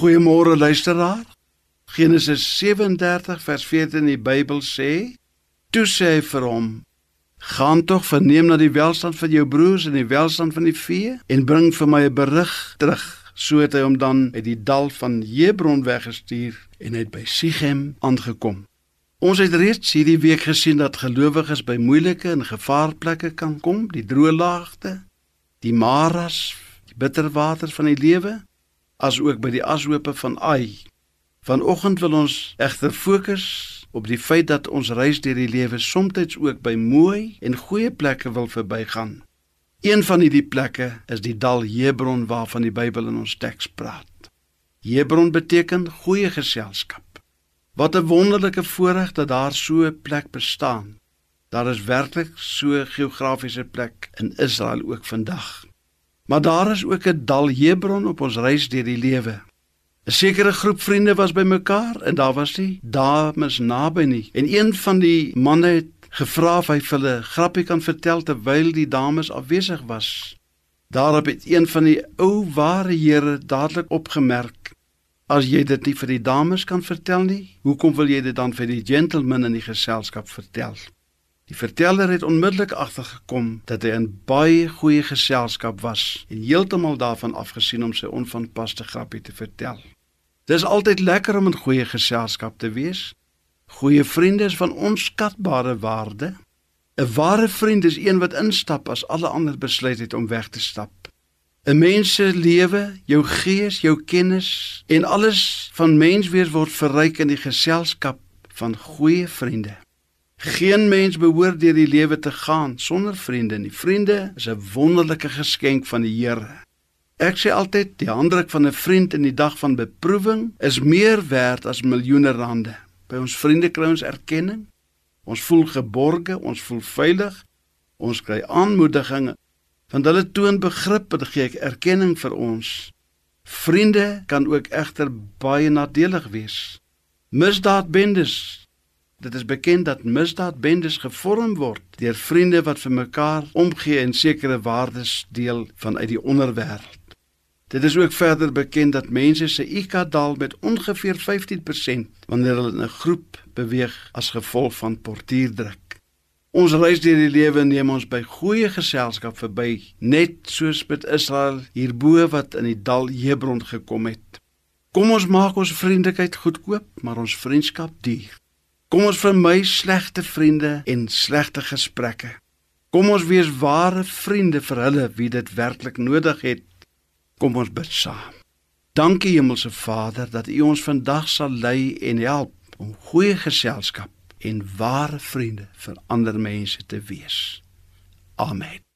Goeiemôre luisteraar. Genesis 37 vers 14 in die Bybel sê: "Toe sê hy vir hom: Gaan tog verneem na die welstand van jou broers en die welstand van die vee en bring vir my 'n berig terug." So het hy hom dan uit die dal van Hebron weggestuur en hy het by Sichem aangekom. Ons het reeds hierdie week gesien dat gelowiges by moeilike en gevaarplekke kan kom, die droë laagte, die maras, die bitterwater van die lewe asook by die ashope van Ai. Vanoggend wil ons egter fokus op die feit dat ons reis deur die lewe soms ook by mooi en goeie plekke wil verbygaan. Een van hierdie plekke is die dal Hebron waarvan die Bybel in ons teks praat. Hebron beteken goeie geselskap. Wat 'n wonderlike voorreg dat daar so 'n plek bestaan. Daar is werklik so 'n geografiese plek in Israel ook vandag. Maar daar is ook 'n dal Hebron op ons reis deur die lewe. 'n Sekere groep vriende was bymekaar en daar was die dames naby nie. En een van die manne het gevra of hy vir hulle grappie kan vertel terwyl die dames afwesig was. Daarop het een van die ou ware here dadelik opgemerk: "As jy dit nie vir die dames kan vertel nie, hoekom wil jy dit dan vir die gentlemen in die geselskap vertel?" Die verteller het onmiddellik agtergekom dat hy in baie goeie geselskap was en heeltemal daarvan afgesien om sy onvanpaste grappie te vertel. Dis altyd lekker om in goeie geselskap te wees. Goeie vriende is van onskatbare waarde. 'n Ware vriend is een wat instap as alle ander besluit het om weg te stap. 'n Mens se lewe, jou gees, jou kennis en alles van menswees word verryk in die geselskap van goeie vriende. Geen mens behoort deur die lewe te gaan sonder vriende nie. Vriende is 'n wonderlike geskenk van die Here. Ek sê altyd die handdruk van 'n vriend in die dag van beproewing is meer werd as miljoene rande. By ons vriende kry ons erkenning. Ons voel geborge, ons voel veilig. Ons kry aanmoediging want hulle toon begrip en gee erkenning vir ons. Vriende kan ook egter baie nadelig wees. Misdaadbendes Dit is bekend dat misdaadbendes gevorm word deur vriende wat vir mekaar omgee en sekere waardes deel vanuit die onderwêreld. Dit is ook verder bekend dat mense se IQ daal met ongeveer 15% wanneer hulle in 'n groep beweeg as gevolg van portierdruk. Ons reis deur die lewe neem ons by goeie geselskap verby, net soos met Israel hierbo wat in die dal Hebron gekom het. Kom ons maak ons vriendelikheid goedkoop, maar ons vriendskap duur. Kom ons vermy slegte vriende en slegte gesprekke. Kom ons wees ware vriende vir hulle wie dit werklik nodig het. Kom ons bid saam. Dankie Hemelse Vader dat U ons vandag sal lei en help om goeie geselskap en ware vriende vir ander mense te wees. Amen.